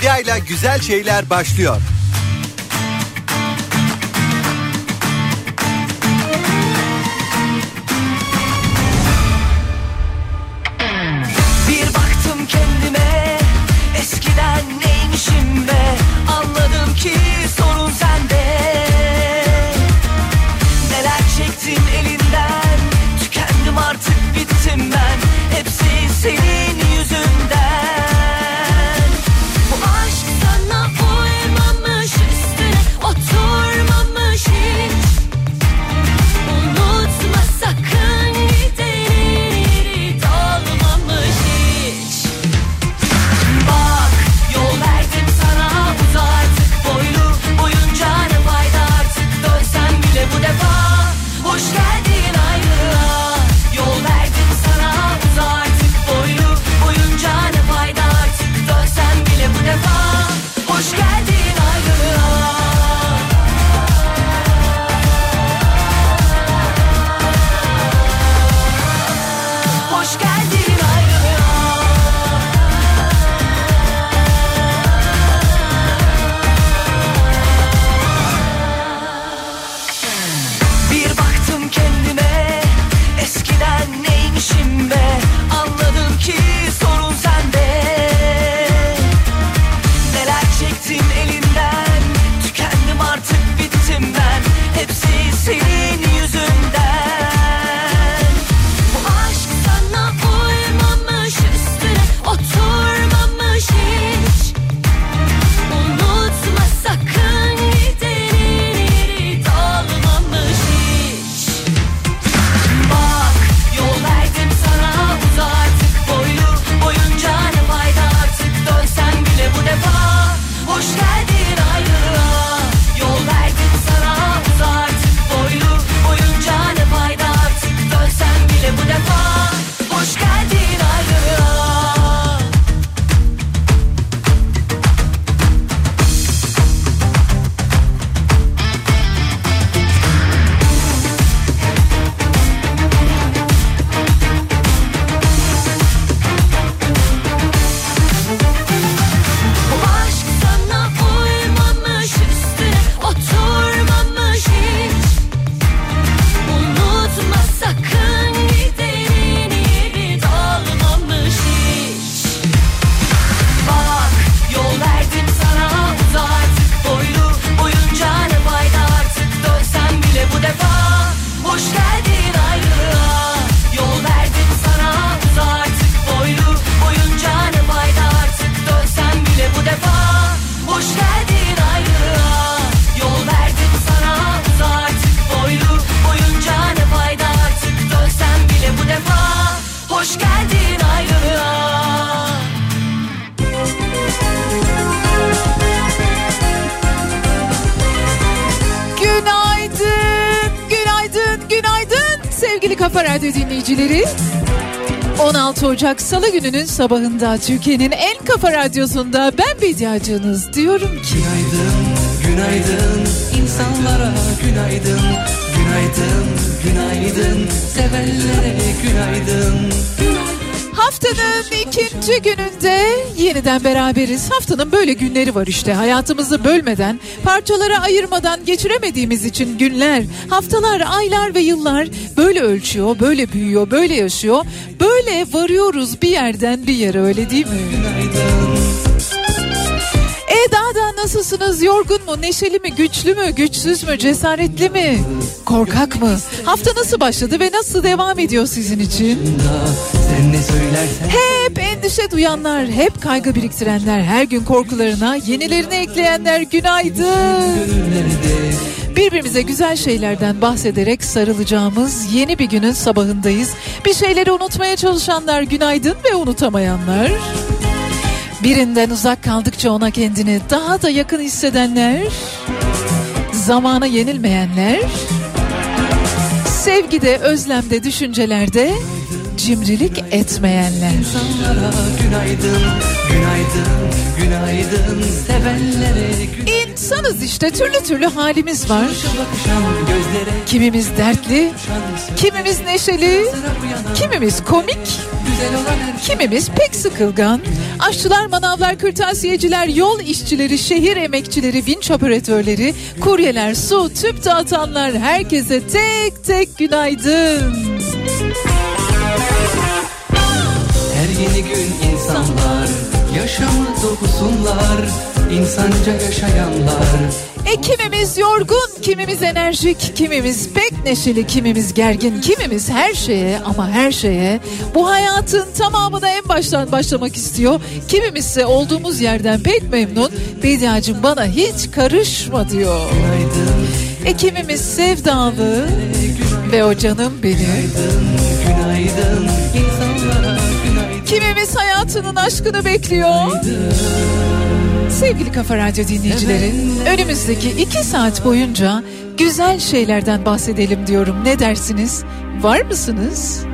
Medya ile güzel şeyler başlıyor. Günaydın, günaydın sevgili Kafa Radyo dinleyicileri. 16 Ocak Salı gününün sabahında Türkiye'nin en kafa radyosunda ben Bediacınız diyorum ki Günaydın, günaydın. İnsanlara günaydın. Günaydın, günaydın. Sevenlere günaydın haftanın ikinci gününde yeniden beraberiz. Haftanın böyle günleri var işte hayatımızı bölmeden, parçalara ayırmadan geçiremediğimiz için günler, haftalar, aylar ve yıllar böyle ölçüyor, böyle büyüyor, böyle yaşıyor. Böyle varıyoruz bir yerden bir yere öyle değil mi? E daha da nasılsınız? Yorgun mu? Neşeli mi? Güçlü mü? Güçsüz mü? Cesaretli mi? Korkak mı? Hafta nasıl başladı ve nasıl devam ediyor sizin için? Hep endişe duyanlar, hep kaygı biriktirenler, her gün korkularına yenilerini ekleyenler günaydın. Birbirimize güzel şeylerden bahsederek sarılacağımız yeni bir günün sabahındayız. Bir şeyleri unutmaya çalışanlar günaydın ve unutamayanlar. Birinden uzak kaldıkça ona kendini daha da yakın hissedenler, zamana yenilmeyenler, sevgide, özlemde, düşüncelerde cimrilik etmeyenler. insanlara günaydın Günaydın, günaydın sevenlere günaydın Baksanız işte türlü türlü halimiz var. Kimimiz dertli, kimimiz neşeli, kimimiz komik, her kimimiz pek sıkılgan. Aşçılar, manavlar, kırtasiyeciler, yol işçileri, şehir emekçileri, vinç operatörleri, kuryeler, su, tüp dağıtanlar herkese tek tek günaydın. Yeni gün insanlar yaşamı dokusunlar insanca yaşayanlar E kimimiz yorgun, kimimiz enerjik, kimimiz pek neşeli, kimimiz gergin, kimimiz her şeye ama her şeye bu hayatın tamamına en baştan başlamak istiyor. Kimimiz ise olduğumuz yerden pek memnun. Bediacım bana hiç karışma diyor. Günaydın, E kimimiz sevdalı ve o canım benim. günaydın günaydın Kimimiz hayatının aşkını bekliyor. Sevgili Kafa Radyo dinleyicileri, önümüzdeki iki saat boyunca güzel şeylerden bahsedelim diyorum. Ne dersiniz? Var mısınız?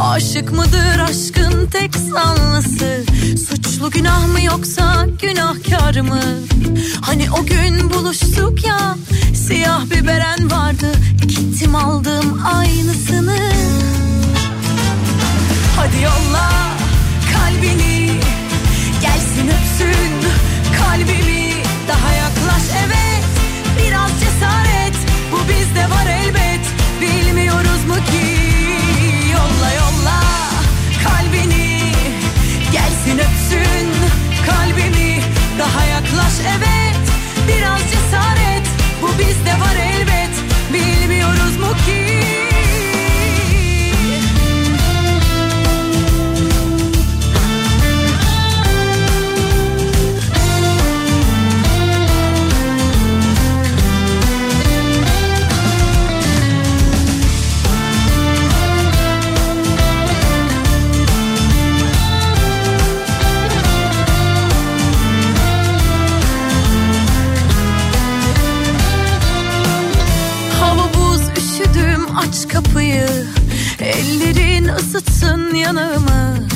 Aşık mıdır aşkın tek sanlısı Suçlu günah mı yoksa günahkar mı? Hani o gün buluştuk ya Siyah bir beren vardı. Gittim aldım aynısını. Hadi yolla kalbini Gelsin öpsün kalbimi. Daha yaklaş evet Biraz cesaret. Bu bizde var elbet. Bilmiyoruz mu ki evet Biraz cesaret. Bu bizde var elbet aç kapıyı Ellerin ısıtsın yanağımı.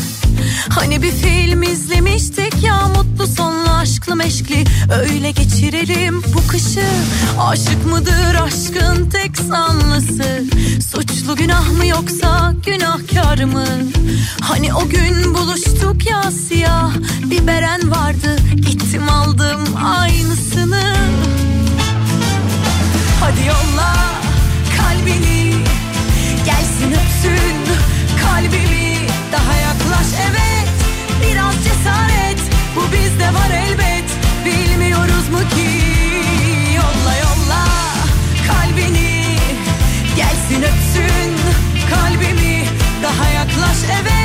Hani bir film izlemiştik ya mutlu sonlu aşklı meşkli. Öyle geçirelim bu kışı. Aşık mıdır aşkın tek sanlısı Suçlu günah mı yoksa günahkar mı? Hani o gün buluştuk ya siyah bir beren vardı. Gittim aldım aynısını. Hadi yolla kalbini öpsün kalbimi Daha yaklaş. Evet Biraz cesaret Bu bizde var elbet. Bilmiyoruz mu ki? Yolla yolla kalbini. Gelsin öpsün kalbimi Daha yaklaş. Evet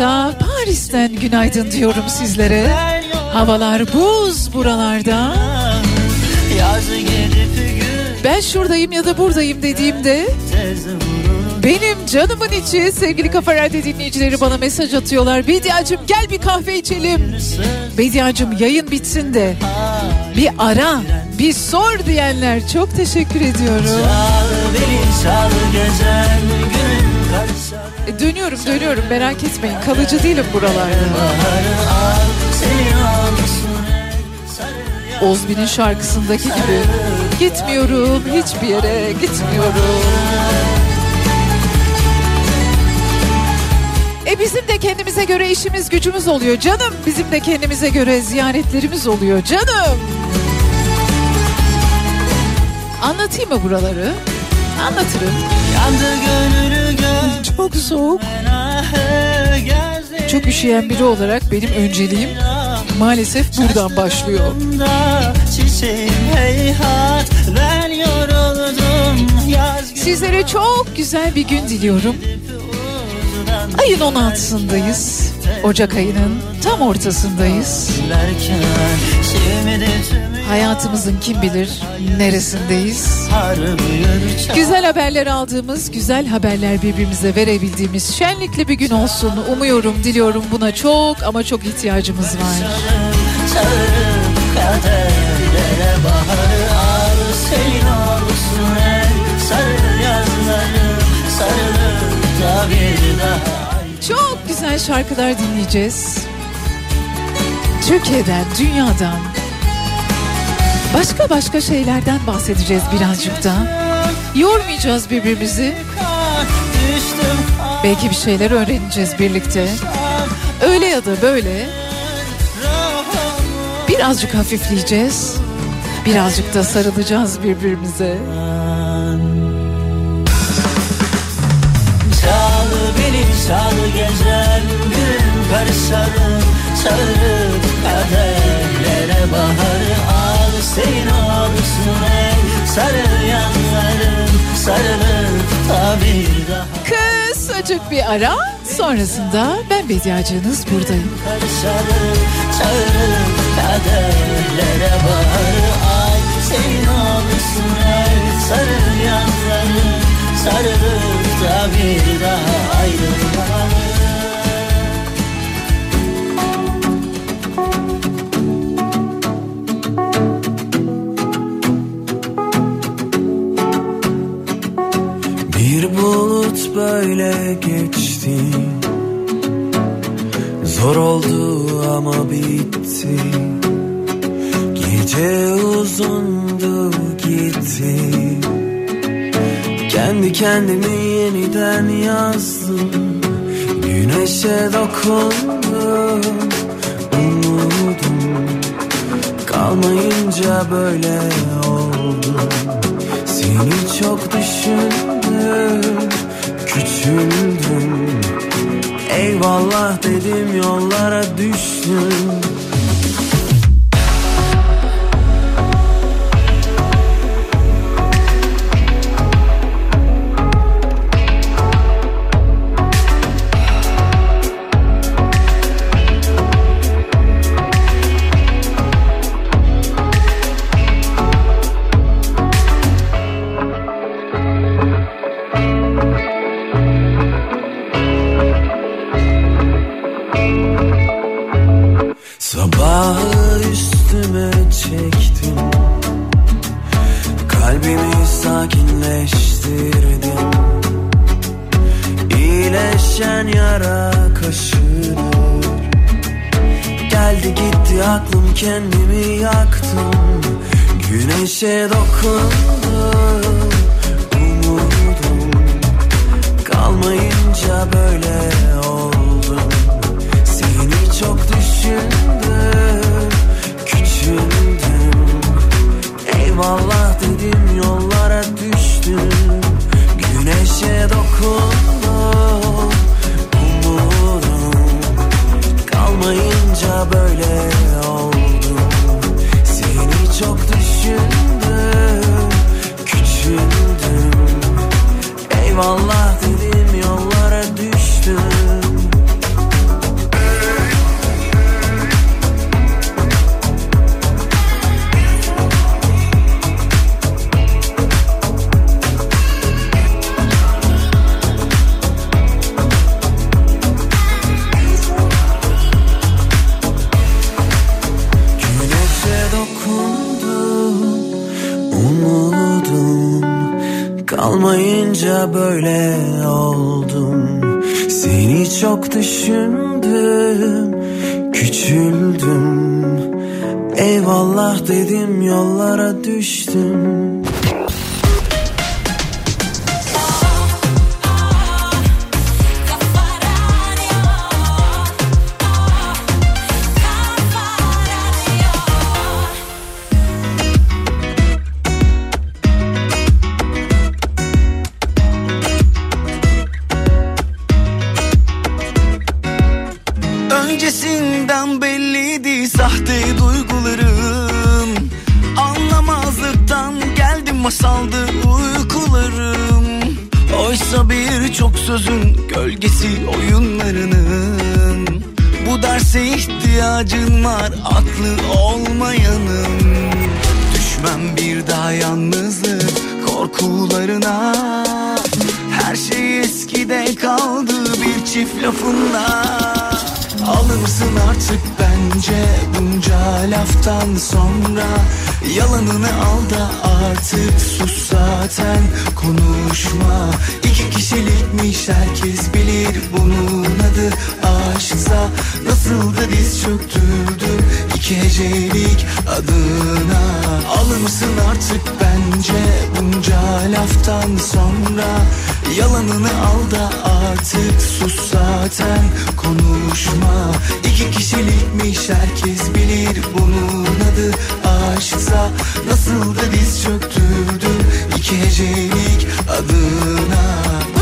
sabahta Paris'ten günaydın diyorum sizlere. Havalar buz buralarda. Gün Ben şuradayım ya da buradayım dediğimde benim canımın içi sevgili Kafa Radyo dinleyicileri bana mesaj atıyorlar. Bediacım gel bir kahve içelim. Bediacım yayın bitsin de bir ara bir sor diyenler çok teşekkür ediyorum. Çal beni çal gezen karşısına E, dönüyorum dönüyorum merak etmeyin kalıcı değilim buralarda. Ozbi'nin şarkısındaki gibi gitmiyorum hiçbir yere gitmiyorum. E bizim de kendimize göre işimiz gücümüz oluyor canım. Bizim de kendimize göre ziyaretlerimiz oluyor canım. Anlatayım mı buraları? Anlatırım. Yandı gönlünü gör Çok soğuk. Çok üşüyen biri olarak benim önceliğim maalesef buradan başlıyor. Sizlere çok güzel bir gün diliyorum. Ayın 16'sındayız. Ocak ayının tam ortasındayız. Hayatımızın kim bilir neresindeyiz. Güzel haberler aldığımız, güzel haberler birbirimize verebildiğimiz şenlikli bir gün olsun. Umuyorum, diliyorum buna çok ama çok ihtiyacımız var. Çağırıp kaderlere baharı al Senin olsun el sarı yazlarım Sarılıp da bir daha Çok güzel şarkılar dinleyeceğiz. Türkiye'den, dünyadan. Başka başka şeylerden bahsedeceğiz birazcık da. Yormayacağız birbirimizi. Belki bir şeyler öğreneceğiz birlikte. Öyle ya da böyle birazcık hafifleyeceğiz. Birazcık da sarılacağız birbirimize. Çağlı gecem Gün karışalım Çağırıp kaderlere baharı al. Senin olsun ey sarı yanlarım Sarılıp da bir daha Kısacık bir ara. Sonrasında ben Bediacığınız buradayım. karışalım Çağırıp kaderlere baharı al. Senin olsun ey sarı yanlarım Sarılıp da bir daha ayrılmalı Bir bulut böyle geçti. Zor oldu ama bitti. Gece uzundu gitti Kendi kendimi yeniden yazdım. Güneşe dokundum Umudum. Kalmayınca böyle oldu Seni çok düşündüm Küçüldüm. Eyvallah dedim yollara düştüm Alır mısın artık bence bunca laftan sonra? Yalanını al da artık sus zaten konuşma. İki kişilikmiş herkes bilir bunun adı aşksa. Nasıl da diz çöktürdüm iki hecelik adına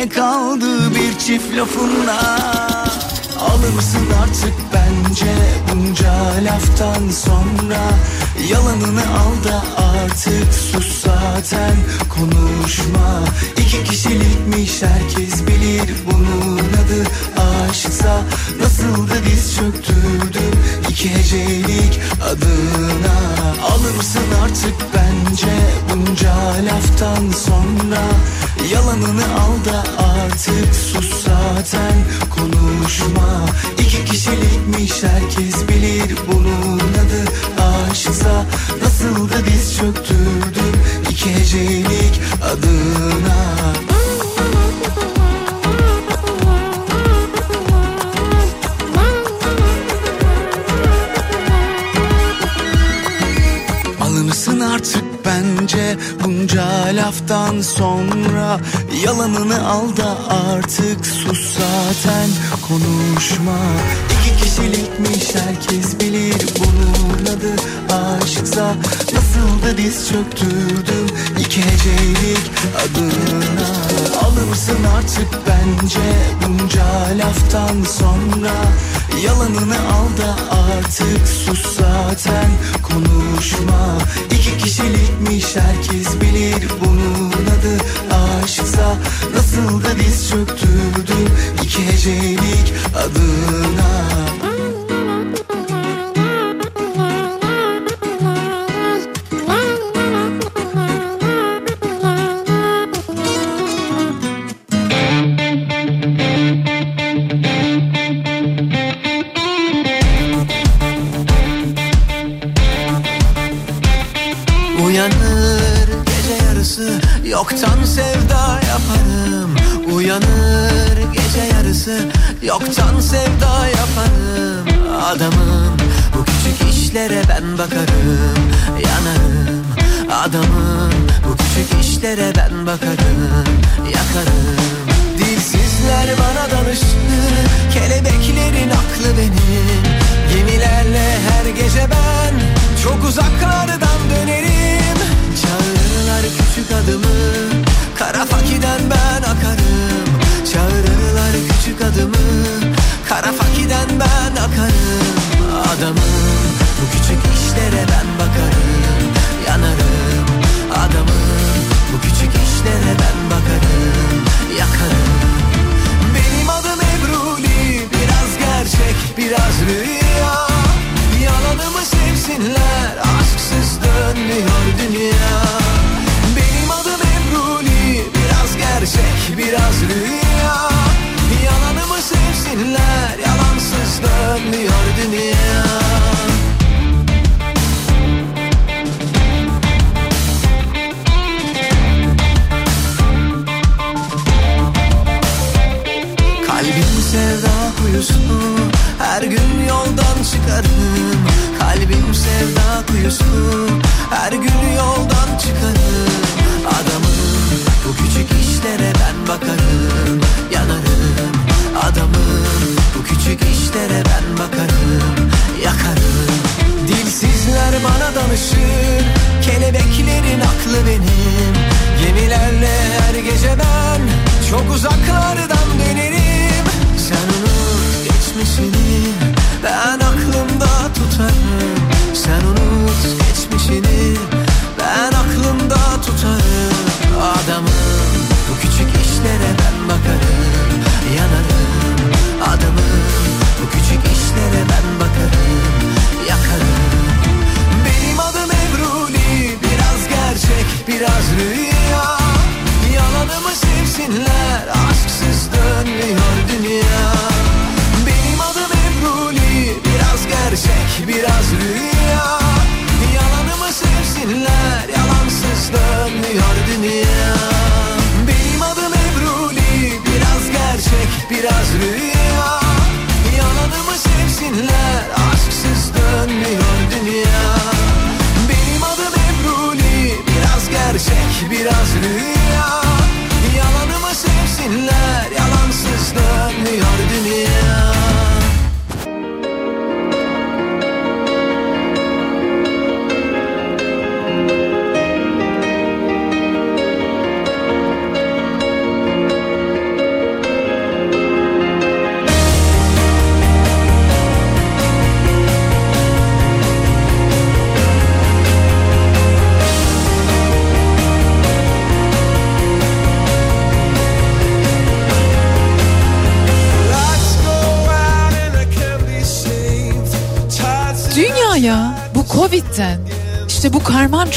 eskide kaldı bir çift lafınla. Alır mısın artık bence bunca laftan sonra. Yalanını al da artık sus zaten konuşma. İki kişilikmiş herkes bilir bunun adı. Aşksa Nasıl da diz çöktürdüm iki hecelik adına. Alır mısın artık bence bunca laftan sonra Yalanını al da artık sus zaten. Konuşma. İki kişilikmiş herkes bilir bunun adı. Aşksa Nasıl da diz çöktürdüm iki hecelik adına bunca laftan sonra Yalanını al da artık sus zaten. Konuşma. İki kişilikmiş herkes bilir bunun adı aşksa Nasıl da diz çöktürdüm iki hecelik adına Alırsın artık bence bunca laftan sonra? Yalanını al da artık sus zaten konuşma. İki kişilikmiş herkes bilir bunun adı aşksa. Nasıl da diz çöktürdüm iki hecelik adına ben bakarım Yanarım adamım bu küçük işlere ben bakarım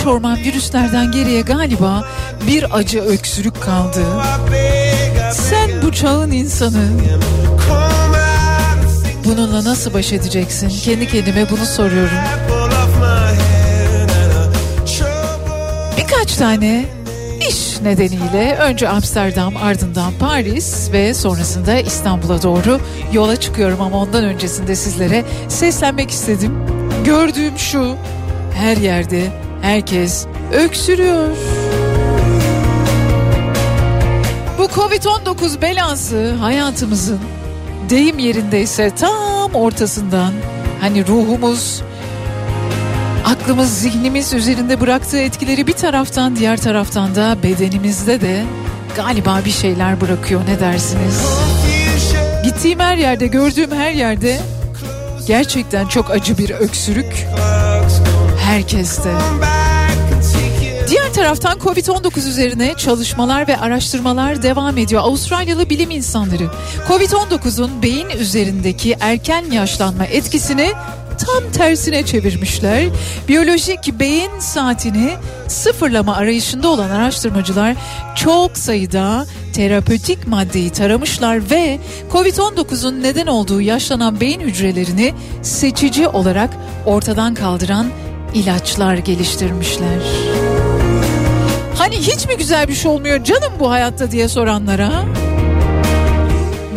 karman çorman virüslerden geriye galiba bir acı öksürük kaldı. Sen bu çağın insanı bununla nasıl baş edeceksin? Kendi kendime bunu soruyorum. Birkaç tane iş nedeniyle önce Amsterdam ardından Paris ve sonrasında İstanbul'a doğru yola çıkıyorum ama ondan öncesinde sizlere seslenmek istedim. Gördüğüm şu her yerde herkes öksürüyor. Bu Covid-19 belası hayatımızın deyim yerindeyse tam ortasından hani ruhumuz aklımız zihnimiz üzerinde bıraktığı etkileri bir taraftan diğer taraftan da bedenimizde de galiba bir şeyler bırakıyor ne dersiniz? Gittiğim her yerde gördüğüm her yerde gerçekten çok acı bir öksürük herkeste. Taraftan Covid-19 üzerine çalışmalar ve araştırmalar devam ediyor. Avustralyalı bilim insanları Covid-19'un beyin üzerindeki erken yaşlanma etkisini tam tersine çevirmişler. Biyolojik beyin saatini sıfırlama arayışında olan araştırmacılar çok sayıda terapötik maddeyi taramışlar ve Covid-19'un neden olduğu yaşlanan beyin hücrelerini seçici olarak ortadan kaldıran ilaçlar geliştirmişler. Hani hiç mi güzel bir şey olmuyor canım bu hayatta diye soranlara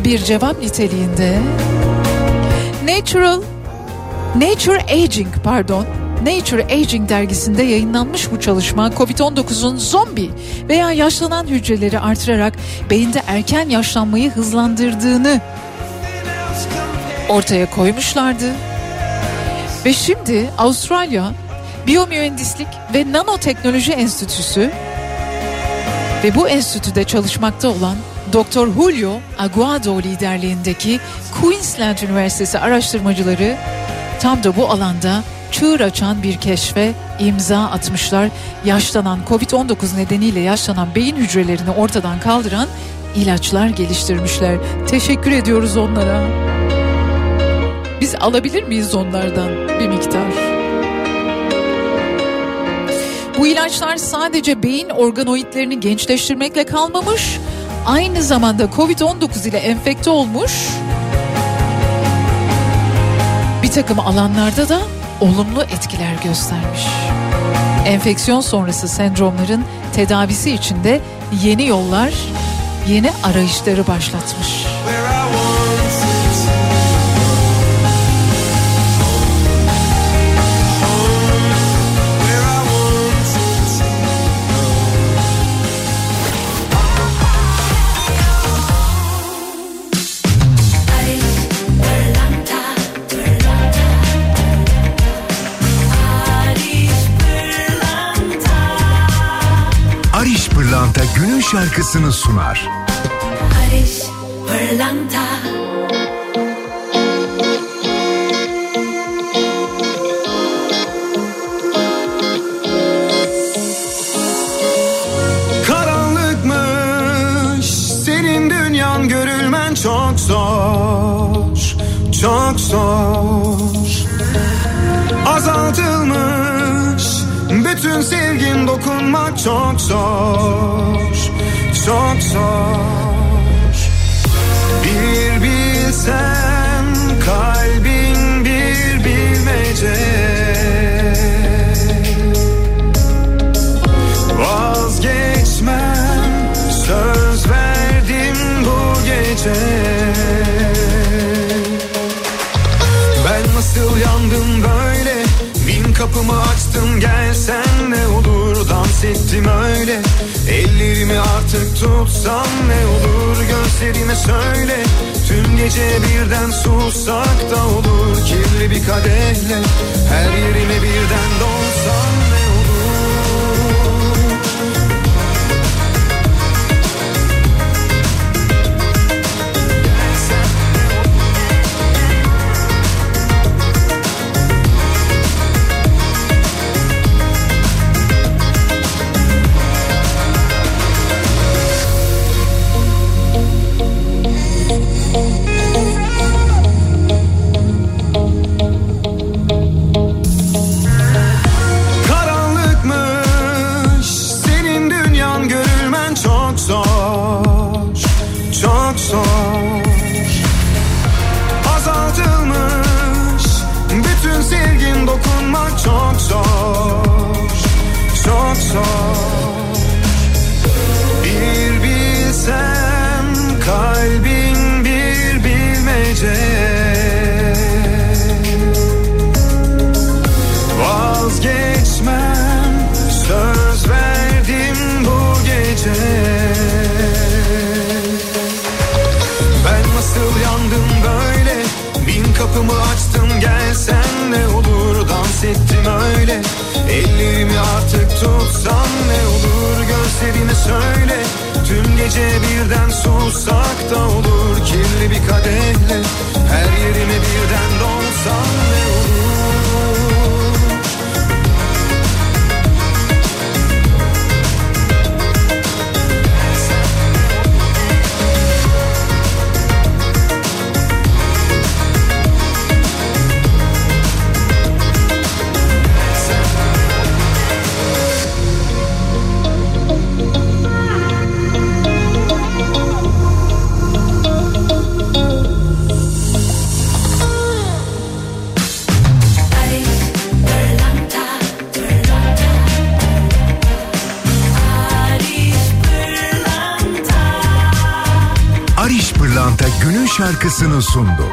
bir cevap niteliğinde Natural Nature Aging pardon Nature Aging dergisinde yayınlanmış bu çalışma COVID-19'un zombi veya yaşlanan hücreleri artırarak beyinde erken yaşlanmayı hızlandırdığını ortaya koymuşlardı. Ve şimdi Avustralya Biyomühendislik ve Nanoteknoloji Enstitüsü ve bu enstitüde çalışmakta olan Dr. Julio Aguado liderliğindeki Queensland Üniversitesi araştırmacıları tam da bu alanda çığır açan bir keşfe imza atmışlar. Yaşlanan Covid-19 nedeniyle yaşlanan beyin hücrelerini ortadan kaldıran ilaçlar geliştirmişler. Teşekkür ediyoruz onlara. Biz alabilir miyiz onlardan bir miktar? Bu ilaçlar sadece beyin organoidlerini gençleştirmekle kalmamış, aynı zamanda Covid-19 ile enfekte olmuş bir takım alanlarda da olumlu etkiler göstermiş. Enfeksiyon sonrası sendromların tedavisi için de yeni yollar, yeni arayışları başlatmış. şarkısını sunar. Barış Karanlıkmış senin dünyan görülmen çok zor Çok zor. Azaltılmış bütün sevgin dokunmak çok zor çok zor. Bir bilsen kalbim gece birden sussak da olur Kirli bir kadehle. Her yerime birden dolsam Bárcenas Sondo.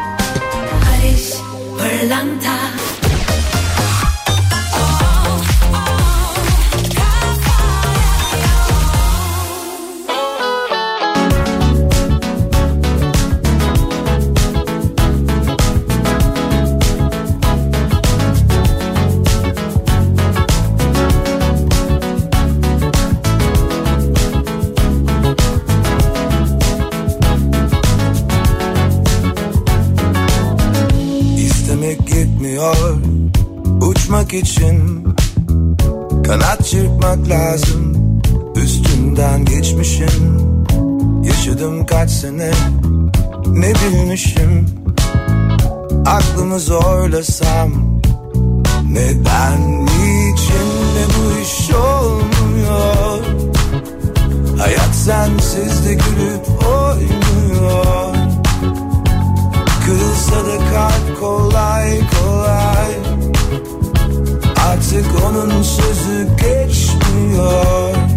geçmişim. Yaşadım kaç sene ne bilmişim. Aklımı zorlasam Neden niçin de bu iş olmuyor? Hayat sensiz de gülüp oynuyor. Kırılsa da kalp kolay kolay. Artık onun sözü geçmiyor.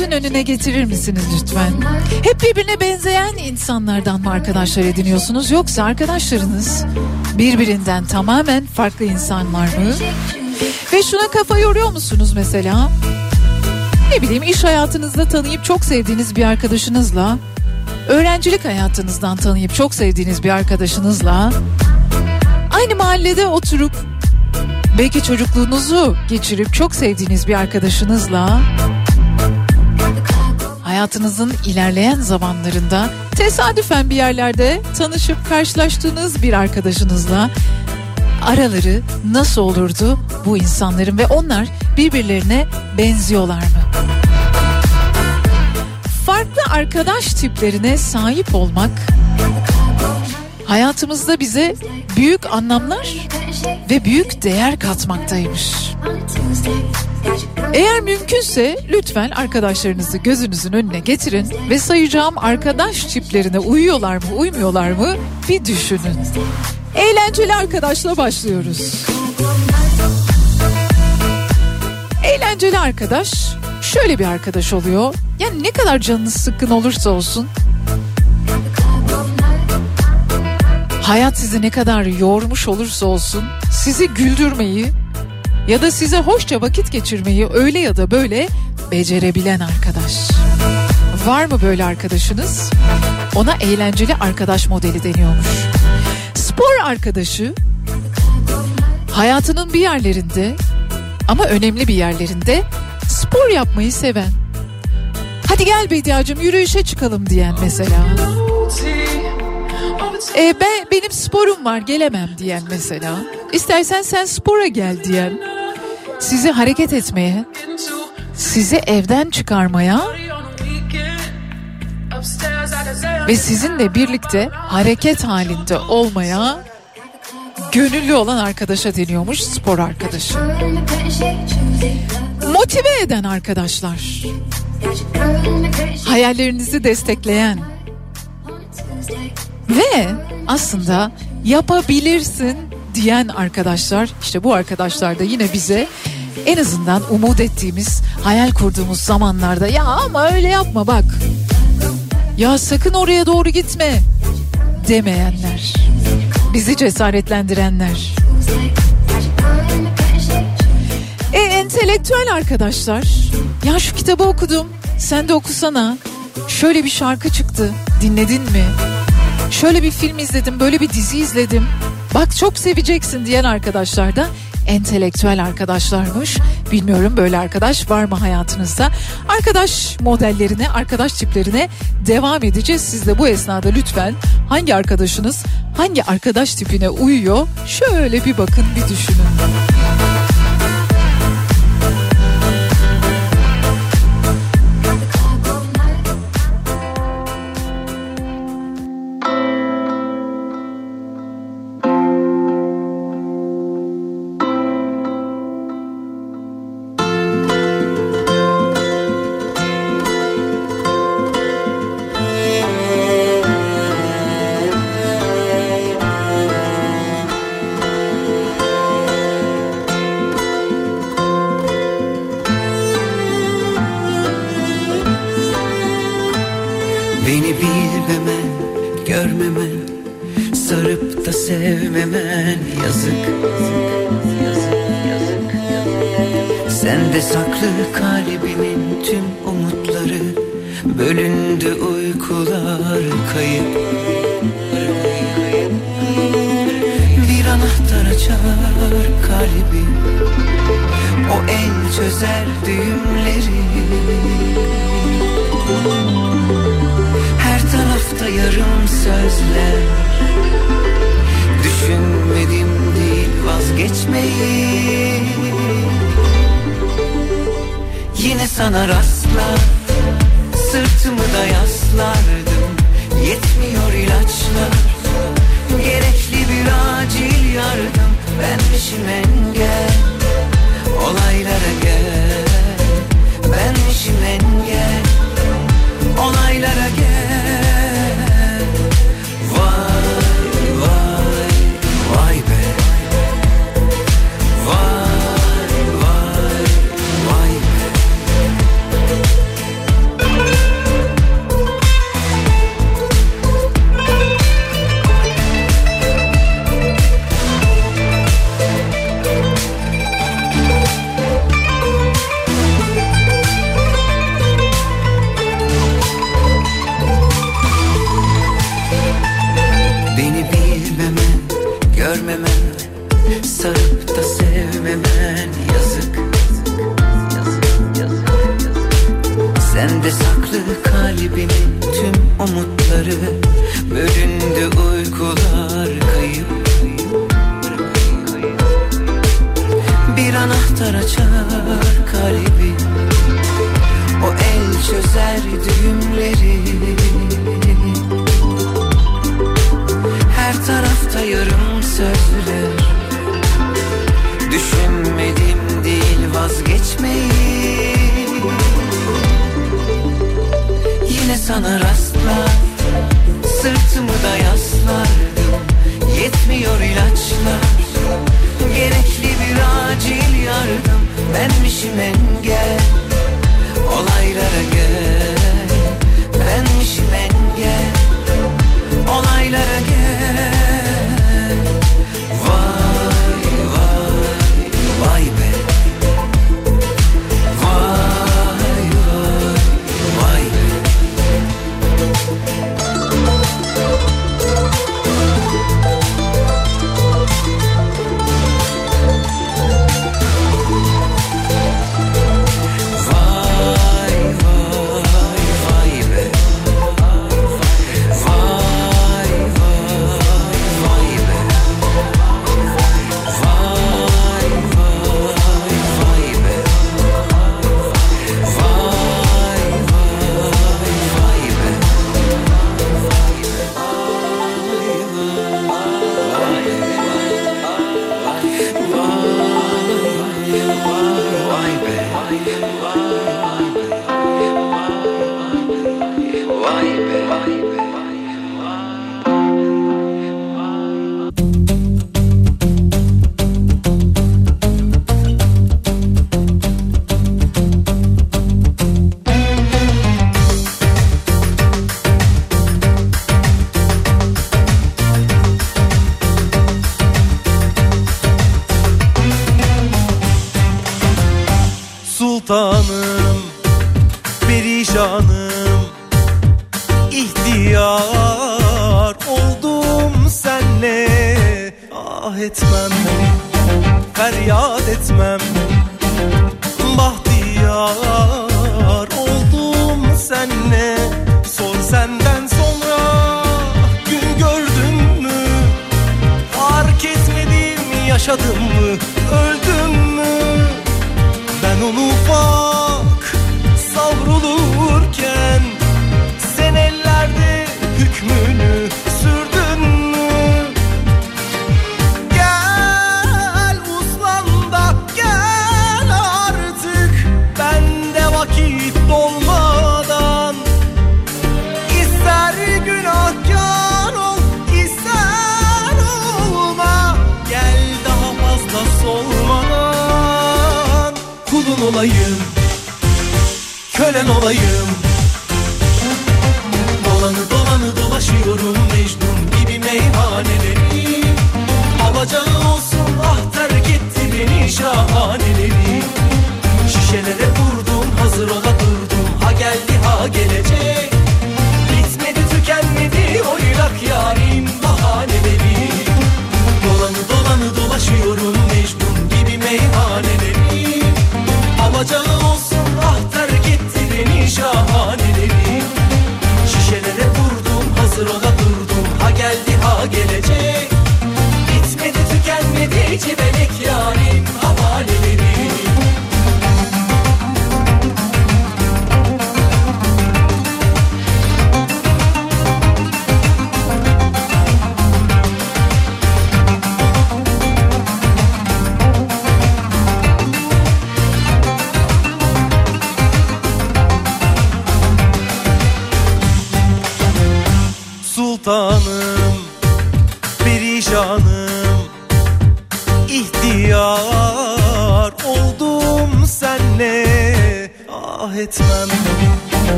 Bir gözünüzün önüne getirir misiniz lütfen? Hep birbirine benzeyen insanlardan mı arkadaşlar ediniyorsunuz yoksa arkadaşlarınız birbirinden tamamen farklı insanlar mı? Ve şuna kafa yoruyor musunuz mesela? Ne bileyim iş hayatınızda tanıyıp çok sevdiğiniz bir arkadaşınızla, öğrencilik hayatınızdan tanıyıp çok sevdiğiniz bir arkadaşınızla aynı mahallede oturup belki çocukluğunuzu geçirip çok sevdiğiniz bir arkadaşınızla hayatınızın ilerleyen zamanlarında tesadüfen bir yerlerde tanışıp karşılaştığınız bir arkadaşınızla araları nasıl olurdu bu insanların ve onlar birbirlerine benziyorlar mı? Farklı arkadaş tiplerine sahip olmak hayatımızda bize büyük anlamlar ve büyük değer katmaktaymış. Eğer mümkünse lütfen arkadaşlarınızı gözünüzün önüne getirin ve sayacağım arkadaş tiplerine uyuyorlar mı uymuyorlar mı bir düşünün. Eğlenceli arkadaşla başlıyoruz. Eğlenceli arkadaş şöyle bir arkadaş oluyor. Yani ne kadar canınız sıkkın olursa olsun hayat sizi ne kadar yormuş olursa olsun sizi güldürmeyi ya da size hoşça vakit geçirmeyi öyle ya da böyle becerebilen arkadaş. Var mı böyle arkadaşınız? Ona eğlenceli arkadaş modeli deniyormuş. Spor arkadaşı hayatının bir yerlerinde ama önemli bir yerlerinde spor yapmayı seven. Hadi gel Bediacığım yürüyüşe çıkalım diyen mesela. E, ben benim sporum var gelemem diyen mesela. İstersen sen spora gel diyen. Sizi hareket etmeye, sizi evden çıkarmaya ve sizinle birlikte hareket halinde olmaya gönüllü olan arkadaşa deniyormuş spor arkadaşı. Motive eden arkadaşlar. Hayallerinizi destekleyen ve aslında yapabilirsin diyen arkadaşlar işte bu arkadaşlar da yine bize en azından umut ettiğimiz hayal kurduğumuz zamanlarda ya ama öyle yapma bak. Ya sakın oraya doğru gitme. demeyenler bizi cesaretlendirenler. E entelektüel arkadaşlar ya şu kitabı okudum sen de okusana. Şöyle bir şarkı çıktı dinledin mi? Şöyle bir film izledim böyle bir dizi izledim bak çok seveceksin diyen arkadaşlar da entelektüel arkadaşlarmış. Bilmiyorum böyle arkadaş var mı hayatınızda? Arkadaş modellerine, arkadaş tiplerine devam edeceğiz. Siz de bu esnada lütfen hangi arkadaşınız hangi arkadaş tipine uyuyor? Şöyle bir bakın, bir düşünün. vazgeçmeyi Yine sana rastlar Sırtımı da yaslardım. Yetmiyor ilaçlar Gerekli bir acil yardım. Benmişim engel Olaylara gel.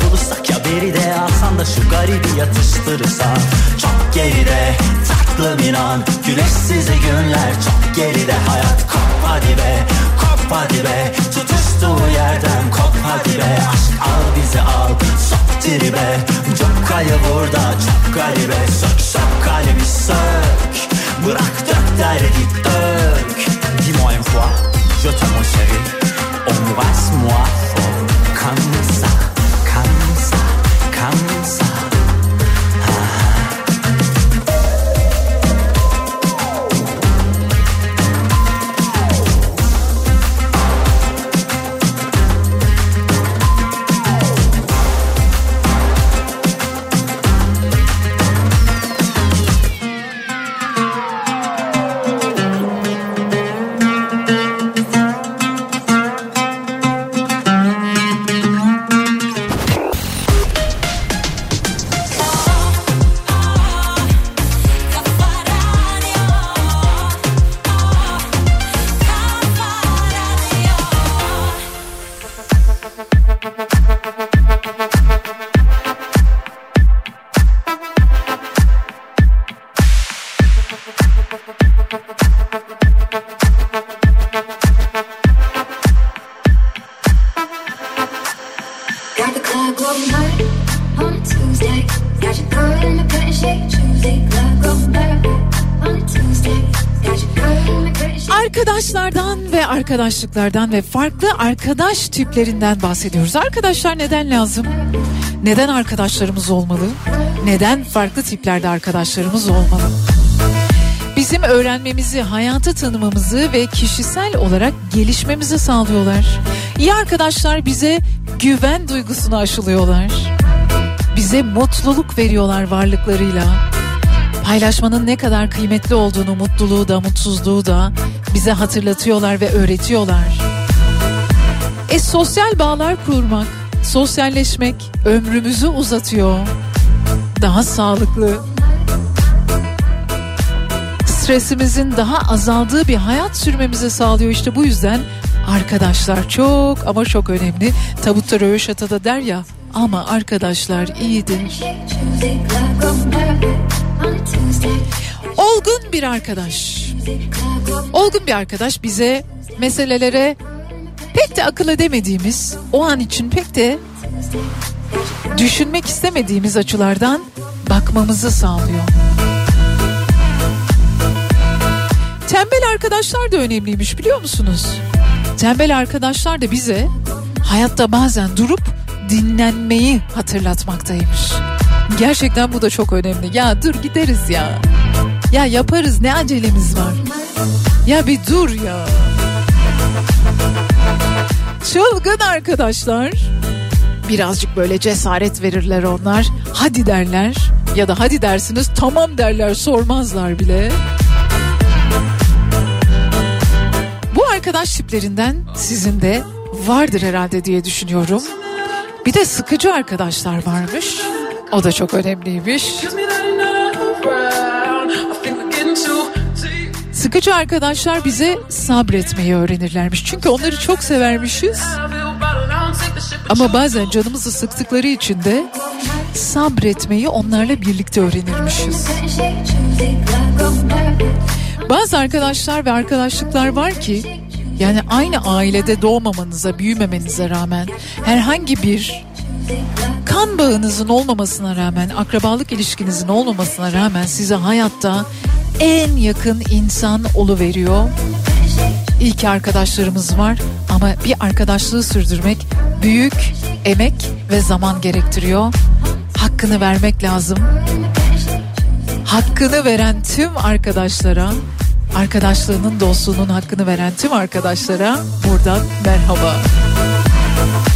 Bulursak ya beri de Alsan da şu garibi yatıştırırsan Çok geride tatlım inan. Güneşsiz günler çok geride. Hayat kop hadi be kop hadi be. Tutuştuğu yerden kop hadi be. Aşk al bizi al sok tribe. Çok kayı burada çok garibe. Sök sök kalbi sök. Bırak dök derdi dök. Dis-moi une fois Je t'aime mon chéri Embrasse-moi fort Comme ça Comme ça Comme ça arkadaşlıklardan ve farklı arkadaş tiplerinden bahsediyoruz. Arkadaşlar neden lazım? Neden arkadaşlarımız olmalı? Neden farklı tiplerde arkadaşlarımız olmalı? Bizim öğrenmemizi, hayatı tanımamızı ve kişisel olarak gelişmemizi sağlıyorlar. İyi arkadaşlar bize güven duygusunu aşılıyorlar. Bize mutluluk veriyorlar varlıklarıyla. Paylaşmanın ne kadar kıymetli olduğunu, mutluluğu da, mutsuzluğu da bize hatırlatıyorlar ve öğretiyorlar. E sosyal bağlar kurmak, sosyalleşmek ömrümüzü uzatıyor. Daha sağlıklı, stresimizin daha azaldığı bir hayat sürmemizi sağlıyor. İşte bu yüzden arkadaşlar çok ama çok önemli. Tabutta Röveşata da der ya ama arkadaşlar iyidir. Olgun bir arkadaş. Olgun bir arkadaş bize meselelere pek de akıl edemediğimiz, o an için pek de düşünmek istemediğimiz açılardan bakmamızı sağlıyor. Tembel arkadaşlar da önemliymiş biliyor musunuz? Tembel arkadaşlar da bize hayatta bazen durup dinlenmeyi hatırlatmaktaymış. Gerçekten bu da çok önemli. Ya dur gideriz ya. Ya yaparız ne acelemiz var. Ya bir dur ya. Çılgın arkadaşlar. Birazcık böyle cesaret verirler onlar. Hadi derler ya da hadi dersiniz tamam derler sormazlar bile. Bu arkadaş tiplerinden sizin de vardır herhalde diye düşünüyorum. Bir de sıkıcı arkadaşlar varmış. O da çok önemliymiş. Sıkıcı arkadaşlar bize sabretmeyi öğrenirlermiş. Çünkü onları çok severmişiz. Ama bazen canımızı sıktıkları için de sabretmeyi onlarla birlikte öğrenirmişiz. Bazı arkadaşlar ve arkadaşlıklar var ki yani aynı ailede doğmamanıza, büyümemenize rağmen herhangi bir kan bağınızın olmamasına rağmen, akrabalık ilişkinizin olmamasına rağmen size hayatta en yakın insan veriyor. İyi ki arkadaşlarımız var ama bir arkadaşlığı sürdürmek büyük emek ve zaman gerektiriyor. Hakkını vermek lazım. Hakkını veren tüm arkadaşlara, arkadaşlığının, dostluğunun hakkını veren tüm arkadaşlara buradan merhaba. Seni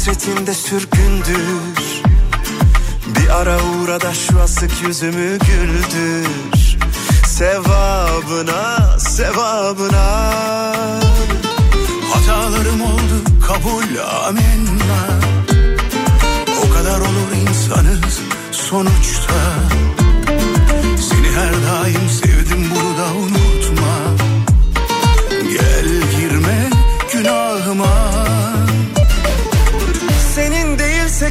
hasretinde sürgündür. Bir ara uğra da şu asık yüzümü güldür. Sevabına, sevabına. Hatalarım oldu kabul amenna. O kadar olur insanız sonuçta. Seni her daim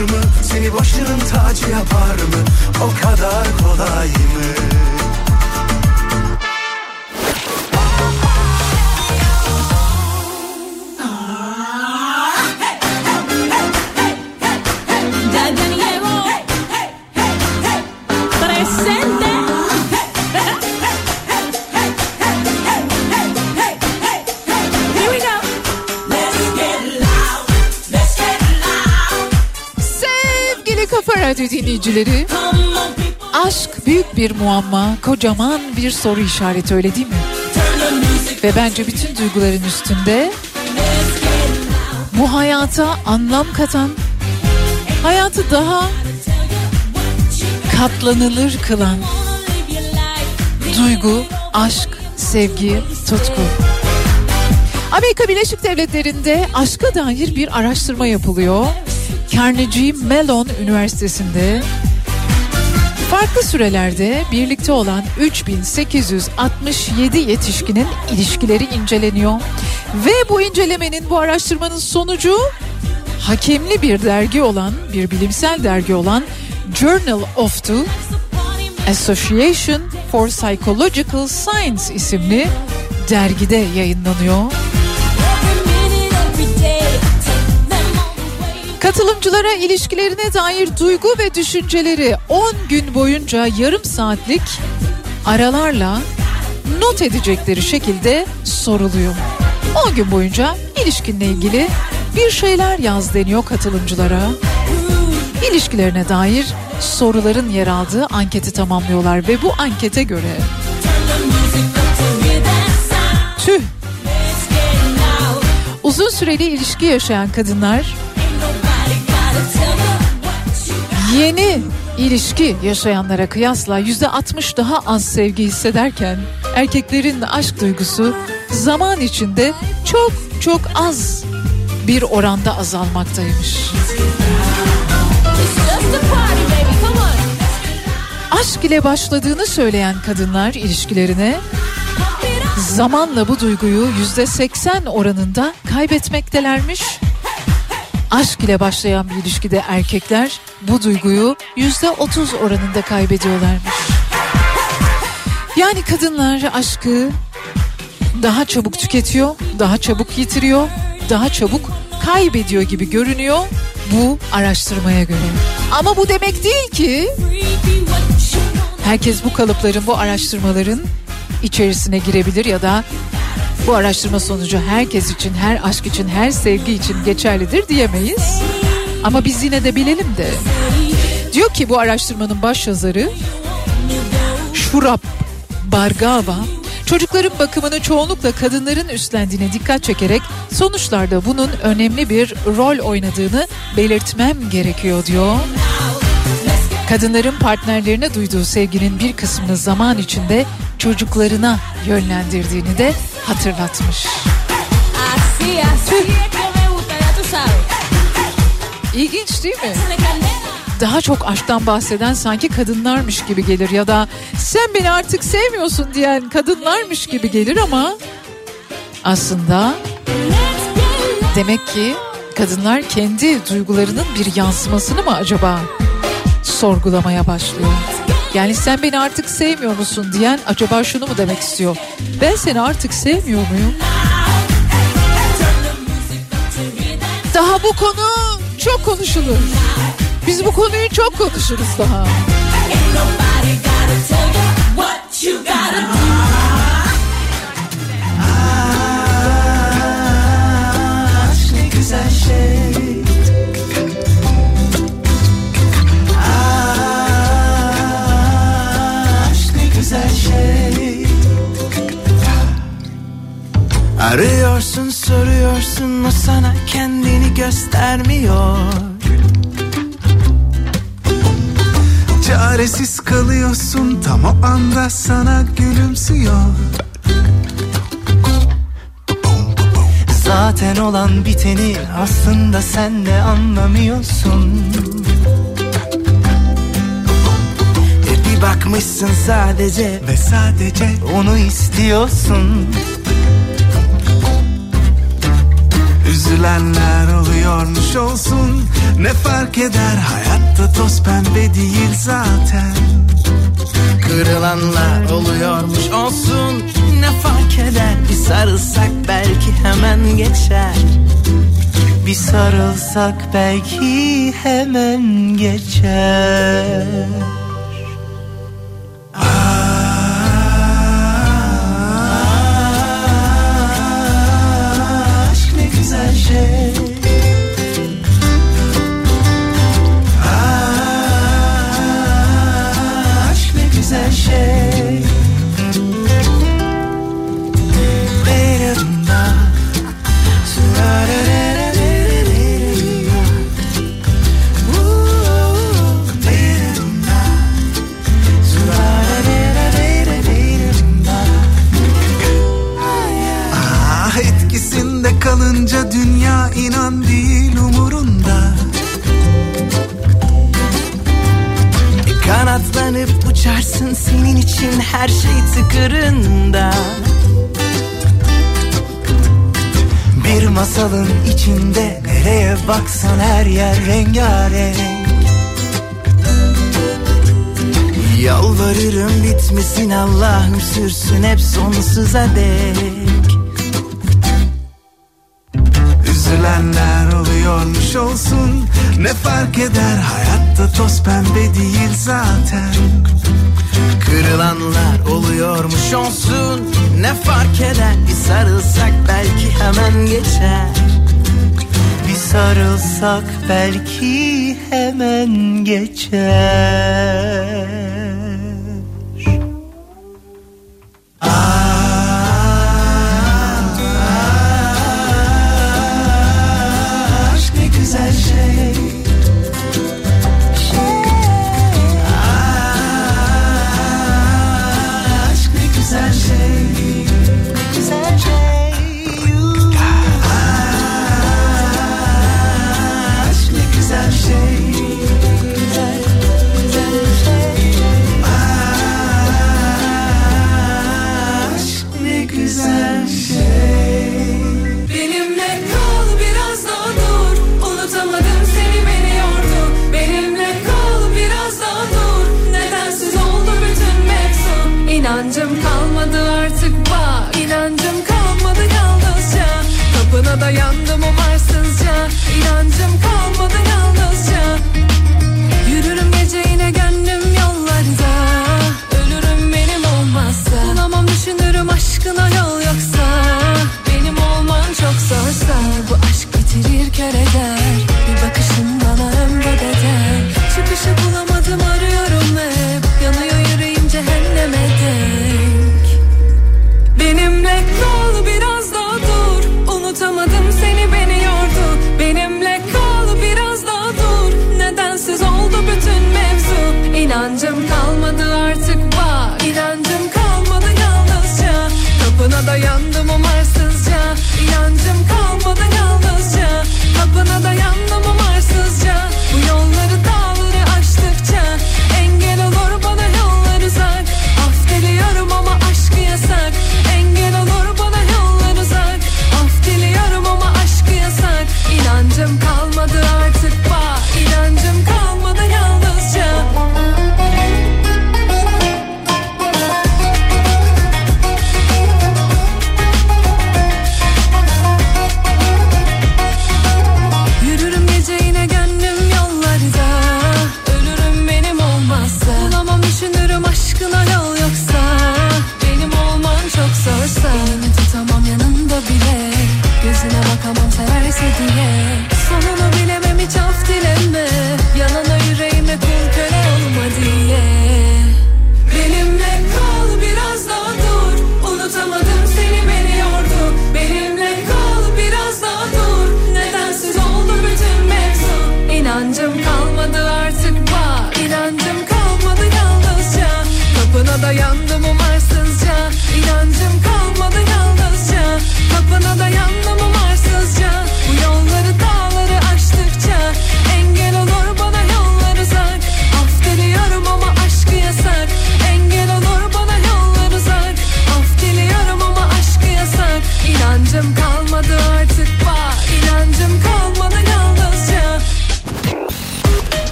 mı? Seni başının tacı yapar mı? O kadar kolay mı Radyo dinleyicileri. Aşk büyük bir muamma, kocaman bir soru işareti öyle değil mi? Ve bence bütün duyguların üstünde bu hayata anlam katan, hayatı daha katlanılır kılan duygu, aşk, sevgi, tutku. Amerika Birleşik Devletleri'nde aşka dair bir araştırma yapılıyor. Carnegie Mellon Üniversitesi'nde farklı sürelerde birlikte olan 3867 yetişkinin ilişkileri inceleniyor. Ve bu incelemenin, bu araştırmanın sonucu hakemli bir dergi olan, bir bilimsel dergi olan Journal of the Association for Psychological Science isimli dergide yayınlanıyor. Katılımcılara ilişkilerine dair duygu ve düşünceleri 10 gün boyunca yarım saatlik aralarla not edecekleri şekilde soruluyor. 10 gün boyunca ilişkinle ilgili bir şeyler yaz deniyor katılımcılara. İlişkilerine dair soruların yer aldığı anketi tamamlıyorlar ve bu ankete göre tüh uzun süreli ilişki yaşayan kadınlar yeni ilişki yaşayanlara kıyasla yüzde 60 daha az sevgi hissederken erkeklerin aşk duygusu zaman içinde çok çok az bir oranda azalmaktaymış. Aşk ile başladığını söyleyen kadınlar ilişkilerine zamanla bu duyguyu yüzde 80 oranında kaybetmektelermiş. Aşk ile başlayan bir ilişkide erkekler bu duyguyu yüzde 30 oranında kaybediyorlarmış. Yani kadınlar aşkı daha çabuk tüketiyor, daha çabuk yitiriyor, daha çabuk kaybediyor gibi görünüyor bu araştırmaya göre. Ama bu demek değil ki herkes bu kalıpların, bu araştırmaların içerisine girebilir ya da bu araştırma sonucu herkes için, her aşk için, her sevgi için geçerlidir diyemeyiz. Ama biz yine de bilelim de. Diyor ki bu araştırmanın başyazarı Şurap Bargava çocukların bakımını çoğunlukla kadınların üstlendiğine dikkat çekerek sonuçlarda bunun önemli bir rol oynadığını belirtmem gerekiyor diyor. Kadınların partnerlerine duyduğu sevginin bir kısmını zaman içinde çocuklarına yönlendirdiğini de hatırlatmış. İlginç değil mi? Daha çok aşktan bahseden sanki kadınlarmış gibi gelir ya da sen beni artık sevmiyorsun diyen kadınlarmış gibi gelir ama aslında demek ki kadınlar kendi duygularının bir yansımasını mı acaba sorgulamaya başlıyor? Yani sen beni artık sevmiyor musun diyen acaba şunu mu demek istiyor? Ben seni artık sevmiyor muyum? Daha bu konu çok konuşulur. Biz bu konuyu çok konuşuruz daha. Aşk ne güzel şey her şey. Arıyorsun soruyorsun o sana kendini göstermiyor. Çaresiz kalıyorsun tam o anda sana gülümsüyor. Zaten olan biteni aslında sen de anlamıyorsun. Bir bakmışsın sadece ve sadece onu istiyorsun. Üzülenler oluyormuş olsun. Ne fark eder? Hayatta toz pembe değil zaten. Kırılanlar oluyormuş olsun. Ne fark eder? Bir sarılsak belki hemen geçer. Bir sarılsak belki hemen geçer. sonsuza dek Üzülenler oluyormuş olsun. Ne fark eder? Hayatta toz pembe değil zaten. Kırılanlar oluyormuş olsun. Ne fark eder? Bir sarılsak belki hemen geçer. Bir sarılsak belki hemen geçer.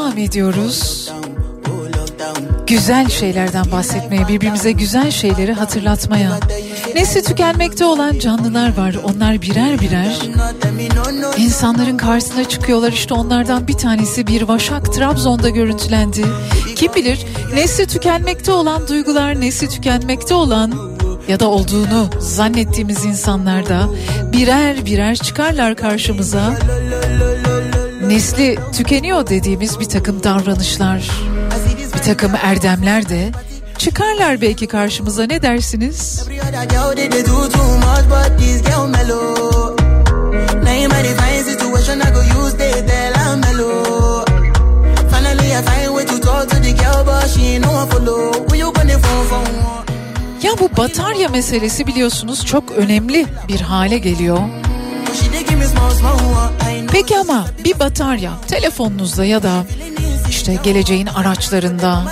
Devam ediyoruz. Güzel şeylerden bahsetmeye, birbirimize güzel şeyleri hatırlatmaya. Nesli tükenmekte olan canlılar var. Onlar birer birer insanların karşısına çıkıyorlar. İşte onlardan bir tanesi bir vaşak Trabzon'da görüntülendi. Kim bilir nesli tükenmekte olan duygular, nesli tükenmekte olan ya da olduğunu zannettiğimiz insanlar da birer birer çıkarlar karşımıza. Nesli tükeniyor dediğimiz bir takım davranışlar, bir takım erdemler de çıkarlar belki karşımıza ne dersiniz? Ya bu batarya meselesi biliyorsunuz çok önemli bir hale geliyor. Me Peki ama bir batarya telefonunuzda ya da işte geleceğin araçlarında